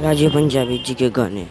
राजीव पंजाबी जी के गाने।